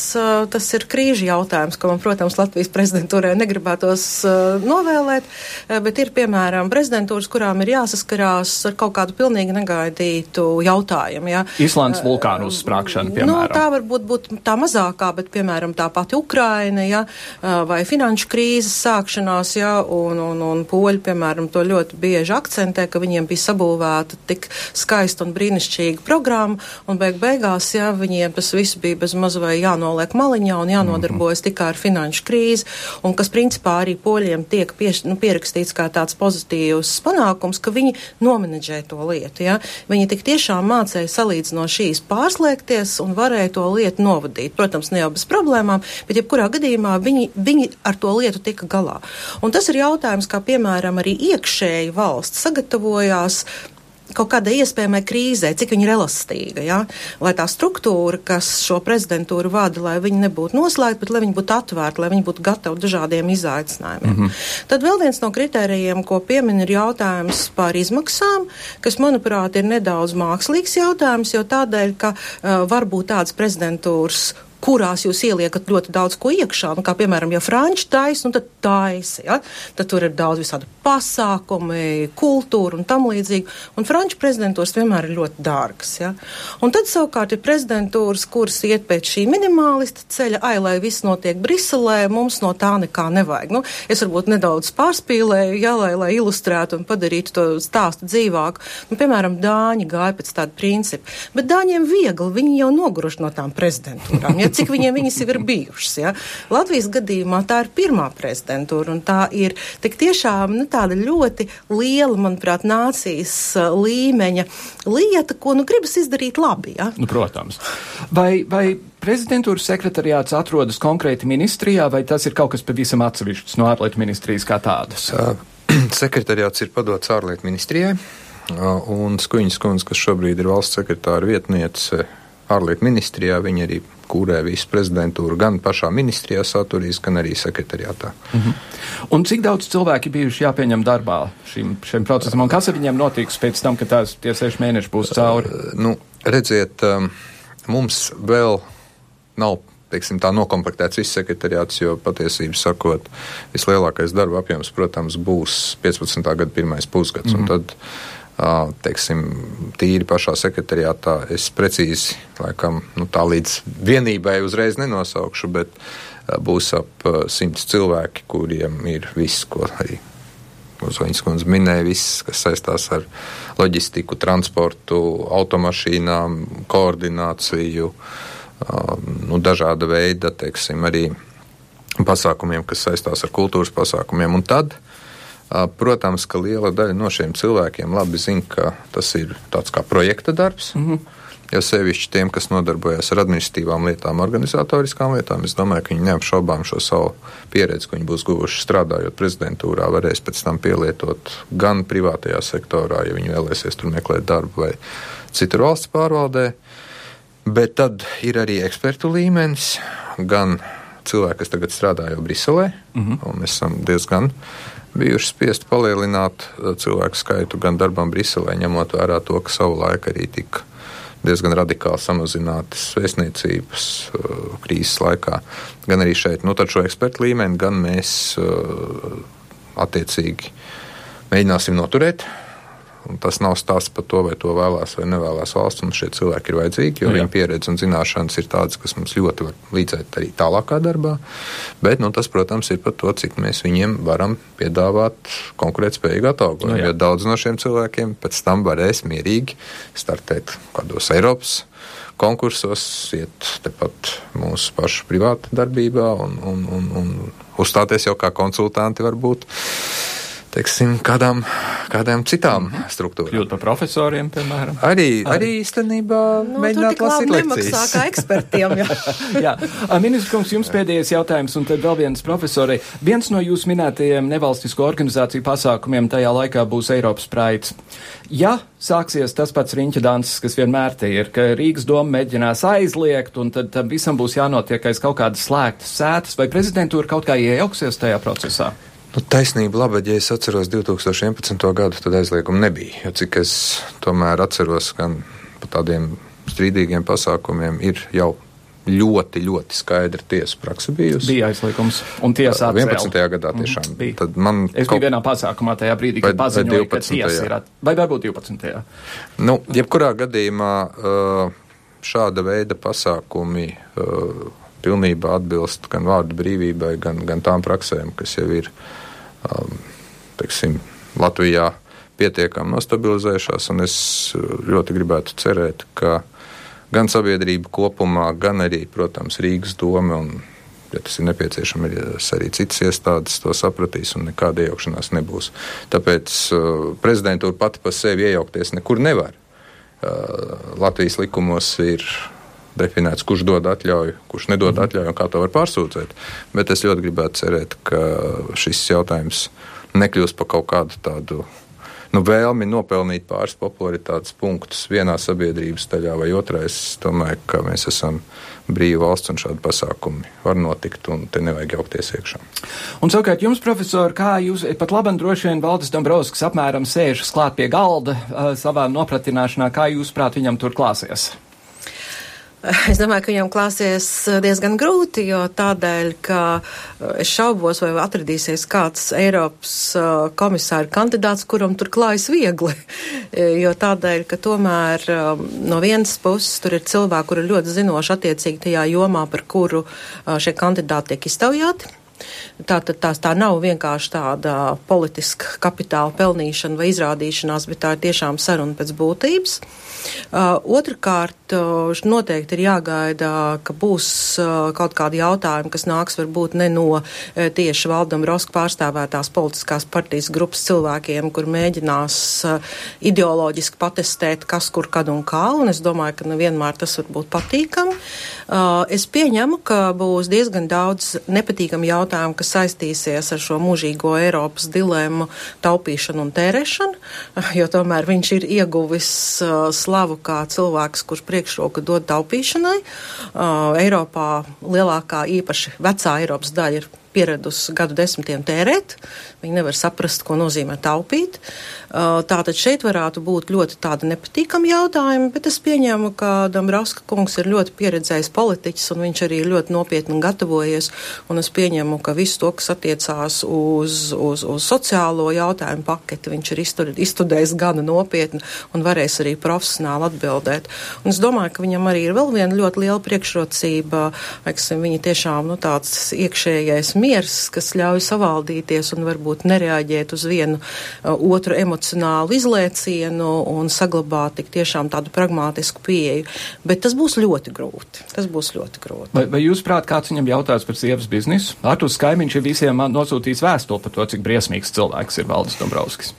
Tas ir krīžu jautājums, ko man, protams, Latvijas prezidentūrai negribētos novēlēt, bet ir, piemēram, prezidentūras, kurām ir jāsaskarās ar kaut kādu pilnīgi negaidītu jautājumu. Ja. Islandes vulkānu uzsprāgšana, piemēram. Nu, tā varbūt būtu tā mazākā, bet, piemēram, tā pati Ukraina, ja, vai finanšu krīzes sākšanās, ja, un, un, un poļi, piemēram, to ļoti bieži akcentē, ka viņiem bija sabūvēta tik skaista un brīnišķīga programma, un beig beigās, jā, viņiem tas viss bija bez maz vai jānoliek maliņā un jānodarbojas mm -hmm. tikai ar finanšu krīzi, un kas principā arī poļiem tiek pieš, nu, pierakstīts kā tāds pozitīvs panākums, ka viņi nomenedžē to lietu, jā. Viņi tik tiešām mācēja salīdz no šīs pārslēgties un varēja to lietu novadīt. Protams, ne jau bez problēmām, bet jebkurā gadījumā viņi, viņi ar to lietu tika galā. Un tas ir jautājums, kā piemēram arī iekšēji valsts sagatavojās kaut kādai iespējamai krīzē, cik viņa ir elastīga, ja? lai tā struktūra, kas šo prezidentūru vada, lai viņi nebūtu noslēgta, bet lai viņi būtu atvērti, lai viņi būtu gatavi dažādiem izaicinājumiem. Mm -hmm. Tad vēl viens no kritērijiem, ko piemin, ir jautājums par izmaksām, kas, manuprāt, ir nedaudz mākslīgs jautājums, jo tādēļ, ka uh, var būt tādas prezidentūras kurās jūs ieliekat ļoti daudz ko iekšā. Nu, kā piemēram, ja franči taisa, nu tad taisa. Ja? Tad tur ir daudz visādi pasākumi, kultūra un tam līdzīgi. Un franču prezidentūras vienmēr ir ļoti dārgas. Ja? Un tad savukārt ir prezidentūras, kuras iet pēc šī minimālista ceļa, ai, lai viss notiek Briselē, mums no tā nekā nevajag. Nu, es varbūt nedaudz pārspīlēju, ja, lai, lai ilustrētu un padarītu to stāstu dzīvāku. Nu, piemēram, Dāņi gāja pēc tāda principa. Bet Dāņiem viegli, viņi jau noguruši no tām prezidentūrām. Ja? Cik viņiem viņas jau ir bijušas. Ja? Latvijas gadījumā tā ir pirmā prezidentūra un tā ir tik tiešām nu, tāda ļoti liela, manuprāt, nācijas līmeņa lieta, ko nu gribas izdarīt labi. Ja? Nu, protams. Vai, vai prezidentūras sekretariāts atrodas konkrēti ministrijā, vai tas ir kaut kas pavisam atsevišķs no ārlietu ministrijas kā tādas? Sekretariāts ir padots ārlietu ministrijai, un Skuņas kundze, kas šobrīd ir valsts sekretāra vietniece ārlietu ministrijā, viņa arī kūrē visu prezidentūru gan pašā ministrijā saturīs, gan arī sekretariātā. Mm -hmm. Un cik daudz cilvēki bijuši jāpieņem darbā šim, šim procesam, un kas ar viņiem notiks pēc tam, kad tās tie seši mēneši būs cauri? Uh, nu, redziet, um, mums vēl nav teiksim, tā nokomplektēts viss sekretariāts, jo patiesībā sakot, vislielākais darba apjoms, protams, būs 15. gada pirmais pusgads. Mm -hmm teiksim, tīri pašā sekretariātā. Es precīzi, laikam, nu, tā līdz vienībai uzreiz nenosaukšu, bet būs ap simts cilvēki, kuriem ir viss, ko arī Uzvaņas kundze minēja, viss, kas saistās ar loģistiku, transportu, automašīnām, koordināciju, nu, dažāda veida, teiksim, arī pasākumiem, kas saistās ar kultūras pasākumiem. Un tad Protams, ka liela daļa no šiem cilvēkiem labi zina, ka tas ir tāds kā projekta darbs. Mm -hmm. Jo sevišķi tiem, kas nodarbojas ar administratīvām lietām, organizatoriskām lietām, es domāju, ka viņi neapšaubām šo savu pieredzi, ko viņi būs guvuši strādājot prezidentūrā, varēs pēc tam pielietot gan privātajā sektorā, ja viņi vēlēsies tur meklēt darbu vai citur valsts pārvaldē. Bet tad ir arī ekspertu līmenis, gan cilvēki, kas tagad strādā jau Briselē, mm -hmm. un mēs esam diezgan bijuši spiest palielināt uh, cilvēku skaitu gan darbam Briselē, ņemot vērā to, ka savu laiku arī tika diezgan radikāli samazinātas vēstniecības krīzes laikā. Gan arī šeit, nu, tad šo ekspertu līmeni, gan mēs attiecīgi mēģināsim noturēt Un tas nav stāsts par to, vai to vēlās vai nevēlas valsts. Mums šie cilvēki ir vajadzīgi, jo nu, viņu pieredze un zināšanas ir tādas, kas mums ļoti var līdzēt arī tālākā darbā. Bet nu, tas, protams, ir par to, cik mēs viņiem varam piedāvāt konkurētspējīgu atalgojumu. Nu, jo daudz no šiem cilvēkiem pēc tam varēs mierīgi startēt kādos Eiropas konkursos, iet tepat mūsu pašu privāta darbībā un, un, un, un uzstāties jau kā konsultanti varbūt teiksim, kādām, kādām citām mhm. struktūrām. Kļūt par profesoriem, piemēram. Arī, arī īstenībā nu, mēģināt lasīt lekcijas. kā ekspertiem. jā. jā. Ministrs kungs, jums pēdējais jautājums, un tad vēl viens profesorei. Viens no jūsu minētajiem nevalstisko organizāciju pasākumiem tajā laikā būs Eiropas praids. Ja sāksies tas pats riņķa danses, kas vienmēr te ir, ka Rīgas doma mēģinās aizliegt, un tad tam visam būs jānotiek aiz kaut kādas slēgtas sētas, vai prezidentūra kaut kā iejauksies tajā procesā? Nu, taisnība laba, ja es atceros 2011. gadu, tad aizlieguma nebija. Jo cik es tomēr atceros, gan par tādiem strīdīgiem pasākumiem ir jau ļoti, ļoti skaidra tiesa praksa bijusi. Bija aizliegums, un atcēla. 11. gadā mhm, tiešām. Mm, bija. Tad man es biju kaut... vienā pasākumā tajā brīdī, kad paziņoja, ka tiesa ir, at... vai varbūt 12. Nu, jebkurā gadījumā šāda veida pasākumi pilnībā atbilst gan vārdu brīvībai, gan, gan tām praksēm, kas jau ir um, teiksim, Latvijā pietiekami nostabilizējušās. Es ļoti gribētu cerēt, ka gan sabiedrība kopumā, gan arī, protams, Rīgas doma un, ja tas ir nepieciešams, arī citas iestādes to sapratīs un nekāda iejaukšanās nebūs. Tāpēc uh, prezidentūra pati par sevi iejaukties nekur nevar. Uh, Latvijas likumos ir definēts, kurš dod atļauju, kurš nedod mhm. atļauju un kā to var pārsūdzēt. Bet es ļoti gribētu cerēt, ka šis jautājums nekļūs par kaut kādu tādu nu, vēlmi nopelnīt pāris popularitātes punktus vienā sabiedrības daļā vai otrā. Es domāju, ka mēs esam brīva valsts un šādi pasākumi var notikt, un te nevajag jaukties iekšā. Un savukārt jums, profesor, kā jūs pat labam droši vien Valdis Dombrovskis apmēram sēžas klāt pie galda uh, savā nopratināšanā, kā jūs prāt viņam tur klāsies? Es domāju, ka viņam klāsies diezgan grūti, jo tādēļ, ka es šaubos, vai atradīsies kāds Eiropas komisāra kandidāts, kuram tur klājas viegli. Jo tādēļ, ka tomēr no vienas puses tur ir cilvēki, kuri ir ļoti zinoši attiecīgi tajā jomā, par kuru šie kandidāti tiek iztaujāti. Tā, tā, tā, tā nav vienkārši tāda politiska kapitāla pelnīšana vai izrādīšanās, bet tā ir tiešām saruna pēc būtības. Uh, Otrakārt, uh, noteikti ir jāgaida, ka būs uh, kaut kādi jautājumi, kas nāks varbūt ne no uh, tieši Valdam Roska pārstāvētās politiskās partijas grupas cilvēkiem, kur mēģinās uh, ideoloģiski patestēt, kas kur, kad un kā, un es domāju, ka nevienmēr tas var būt patīkami. Uh, es pieņemu, ka būs diezgan daudz nepatīkami jautājumi, kas saistīsies ar šo mūžīgo Eiropas dilemmu taupīšanu un tērēšanu, jo tomēr viņš ir ieguvis uh, slavu kā cilvēks, kurš priekšroka dod taupīšanai. Uh, Eiropā lielākā īpaši vecā Eiropas daļa ir pieradusi gadu desmitiem tērēt. Viņi nevar saprast, ko nozīmē taupīt. Uh, tātad šeit varētu būt ļoti tādi nepatīkami jautājumi, bet es pieņēmu, ka Dambrauska kungs ir ļoti pieredzējis politiķis un viņš arī ļoti nopietni gatavojies. Un es pieņēmu, ka visu to, kas attiecās uz, uz, uz sociālo jautājumu paketi, viņš ir izstudējis gana nopietni un varēs arī profesionāli atbildēt. Un es domāju, ka viņam arī ir vēl viena ļoti liela priekšrocība, laikam, viņa tiešām nu, tāds iekšējais miers, kas ļauj savaldīties un varbūt nereaģēt uz vienu uh, otru emocionālu izlēcienu un saglabāt tik tiešām tādu pragmātisku pieeju. Bet tas būs ļoti grūti. Tas būs ļoti grūti. Vai, vai jūs prāt, kāds viņam jautājums par sievas biznesu? Artus Kaimiņš ir visiem nosūtījis vēstuli par to, cik briesmīgs cilvēks ir Valdis Dombrovskis.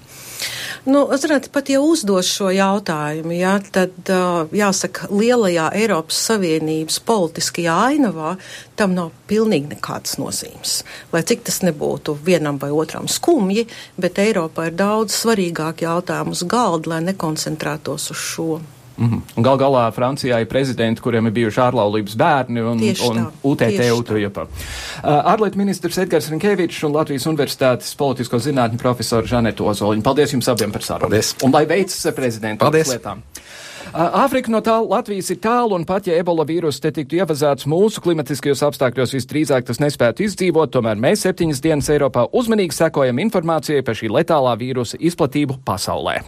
Nu, ziniet, pat ja uzdos šo jautājumu, jā, tad jāsaka, lielajā Eiropas Savienības politiskajā ainavā tam nav pilnīgi nekādas nozīmes. Lai cik tas nebūtu vienam vai otram skumji, bet Eiropā ir daudz svarīgāk jautājumu uz galda, lai nekoncentrētos uz šo. Mm -hmm. Un gal galā Francijā ir prezidenti, kuriem ir bijuši ārlaulības bērni un, tieši un tā, UTT UTJP. Uh, ārlietu ministrs Edgars Rinkevičs un Latvijas Universitātes politisko zinātņu profesora Žaneta Ozoliņa. Paldies jums abiem par sarunu. Paldies. Un lai veicas ar prezidentu lietām. Āfrika no tālu Latvijas ir tālu, un pat ja ebola vīruss te tiktu ievazāts mūsu klimatiskajos apstākļos, visdrīzāk tas nespētu izdzīvot, tomēr mēs septiņas dienas Eiropā uzmanīgi sekojam informācijai par šī letālā vīrusa izplatību pasaulē.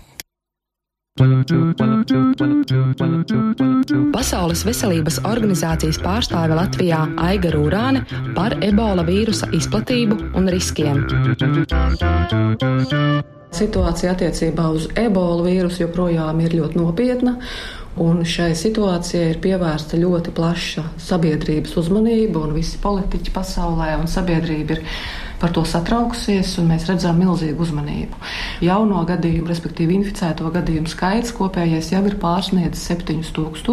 Pasaules veselības organizācijas pārstāve Latvijā Aiga Rūrāne par ebola vīrusa izplatību un riskiem. Situācija attiecībā uz ebola vīrusu joprojām ir ļoti nopietna. Un šai situācijai ir pievērsta ļoti plaša sabiedrības uzmanība, un visi politiķi pasaulē un sabiedrība ir par to satraukusies, un mēs redzam milzīgu uzmanību. Jauno gadījumu, respektīvi inficēto gadījumu skaits kopējais jau ir pārsniedzis 7000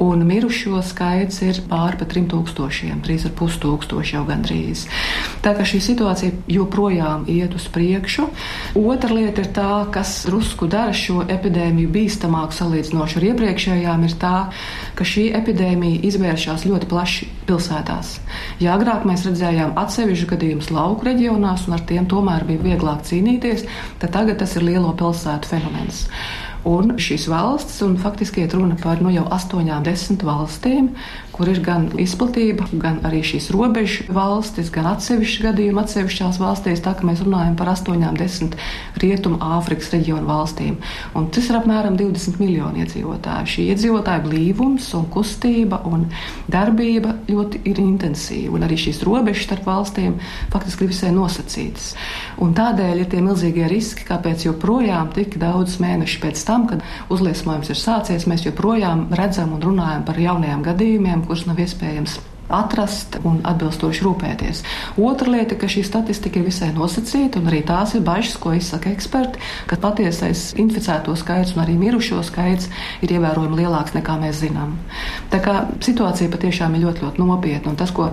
un mirušo skaits ir pāri pa 3000, 3,5 tūkstoši jau gandrīz. Tā kā šī situācija joprojām iet uz priekšu. Otra lieta ir tā, kas drusku dara šo epidēmiju bīstamāku salīdzinoši ar iepriekšējām, ir tā, ka šī epidēmija izvēršas ļoti plaši pilsētās. Ja agrāk mēs redzējām atsevišķu gadījumus lauku reģionās, un ar tiem tomēr bija vieglāk cīnīties, tad tagad tas ir lielo pilsētu fenomens. Un šīs valsts, un faktiski ir runa par nu, jau astoņām, desmit valstīm, kur ir gan izplatība, gan arī šīs robežu valstis, gan atsevišķi gadījumi atsevišķās valstīs, tā ka mēs runājam par astoņām, desmit rietumu Āfrikas reģionu valstīm. Un tas ir apmēram 20 miljoni iedzīvotāju. Šī iedzīvotāja blīvums un kustība un darbība ļoti ir intensīva, un arī šīs robežas starp valstīm faktiski ir visai nosacītas. Un tādēļ ir tie milzīgie riski, kāpēc joprojām tik daudz mēnešu pēc tam, kad uzliesmojums ir sācies, mēs joprojām redzam un runājam par jaunajiem gadījumiem, kurus nav iespējams atrast un atbilstoši rūpēties. Otra lieta, ka šī statistika ir visai nosacīta, un arī tās ir bažas, ko izsaka eksperti, ka patiesais inficēto skaits un arī mirušo skaits ir ievērojami lielāks nekā mēs zinām. Tā kā situācija patiešām ir ļoti, ļoti nopietna. Un tas, ko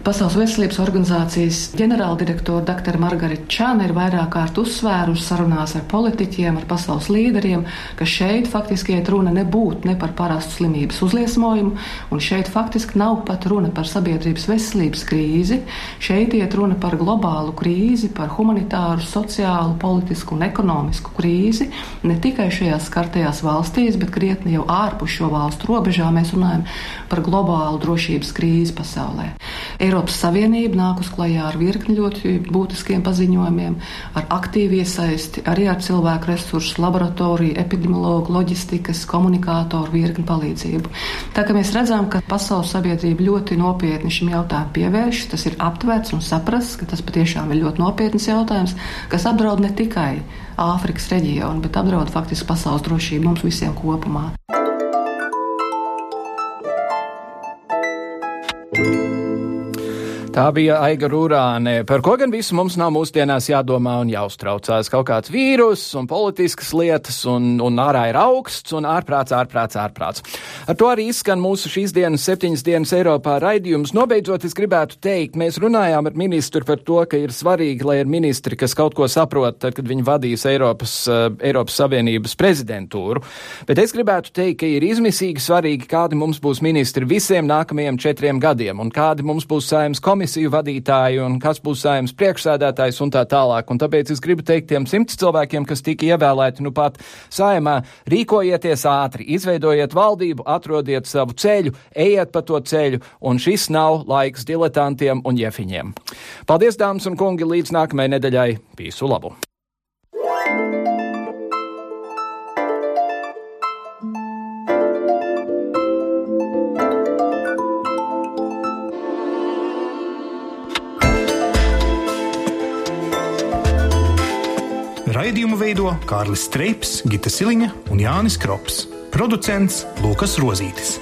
Pasaules veselības organizācijas ģenerāldirektora dr. Margarita Čāna ir vairāk kārt uzsvērusi sarunās ar politiķiem, ar pasaules līderiem, ka šeit faktiski iet runa nebūt ne par parastu slimības uzliesmojumu, un šeit faktiski nav pat runa par sabiedrības veselības krīzi. Šeit iet runa par globālu krīzi, par humanitāru, sociālu, politisku un ekonomisku krīzi. Ne tikai šajās skartajās valstīs, bet krietni jau ārpus šo valstu robežām mēs runājam par globālu drošības krīzi pasaulē. Eiropas Savienība nāk uz klajā ar virkni ļoti būtiskiem paziņojumiem, ar aktīvu iesaisti, arī ar cilvēku resursu, laboratoriju, epidemiologu, loģistikas, komunikātoru virkni palīdzību. Tā kā mēs redzam, ka pasaules sabiedrība ļoti nopietni šim jautājumam pievēršas, tas ir aptverts un saprasts, ka tas patiešām ir ļoti nopietns jautājums, kas apdraud ne tikai Āfrikas reģionu, bet apdraud faktiski pasaules drošību mums visiem kopumā. Tā bija Aiga Rūrāne, par ko gan visu mums nav mūsdienās jādomā un jāuztraucās. Kaut kāds vīrus un politiskas lietas, un, un ārā ir augsts, un ārprāts, ārprāts, ārprāts. Ar to arī izskan mūsu šīs dienas septiņas dienas Eiropā raidījums. Nobeidzot, es gribētu teikt, mēs runājām ar ministru par to, ka ir svarīgi, lai ir ministri, kas kaut ko saprot, tad, kad viņi vadīs Eiropas, uh, Eiropas Savienības prezidentūru. Bet es gribētu teikt, ka ir izmisīgi svarīgi, kādi mums būs ministri visiem nākamajiem četriem gadiem, un kādi mums būs saimnes komisija komisiju vadītāji un kas būs saimnes priekšsēdētājs un tā tālāk. Un tāpēc es gribu teikt tiem simts cilvēkiem, kas tika ievēlēti nu pat saimā, rīkojieties ātri, izveidojiet valdību, atrodiet savu ceļu, ejiet pa to ceļu, un šis nav laiks diletantiem un jefiņiem. Paldies, dāmas un kungi, līdz nākamajai nedēļai. Visu labu! Raidījumu veido Kārlis Streips, Gita Siliņa un Jānis Krops. Producents Lukas Rozītis.